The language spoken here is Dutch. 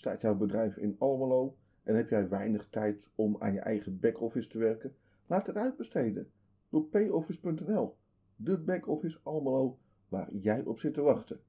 Staat jouw bedrijf in Almelo en heb jij weinig tijd om aan je eigen backoffice te werken? Laat het uitbesteden door payoffice.nl, de backoffice Almelo waar jij op zit te wachten.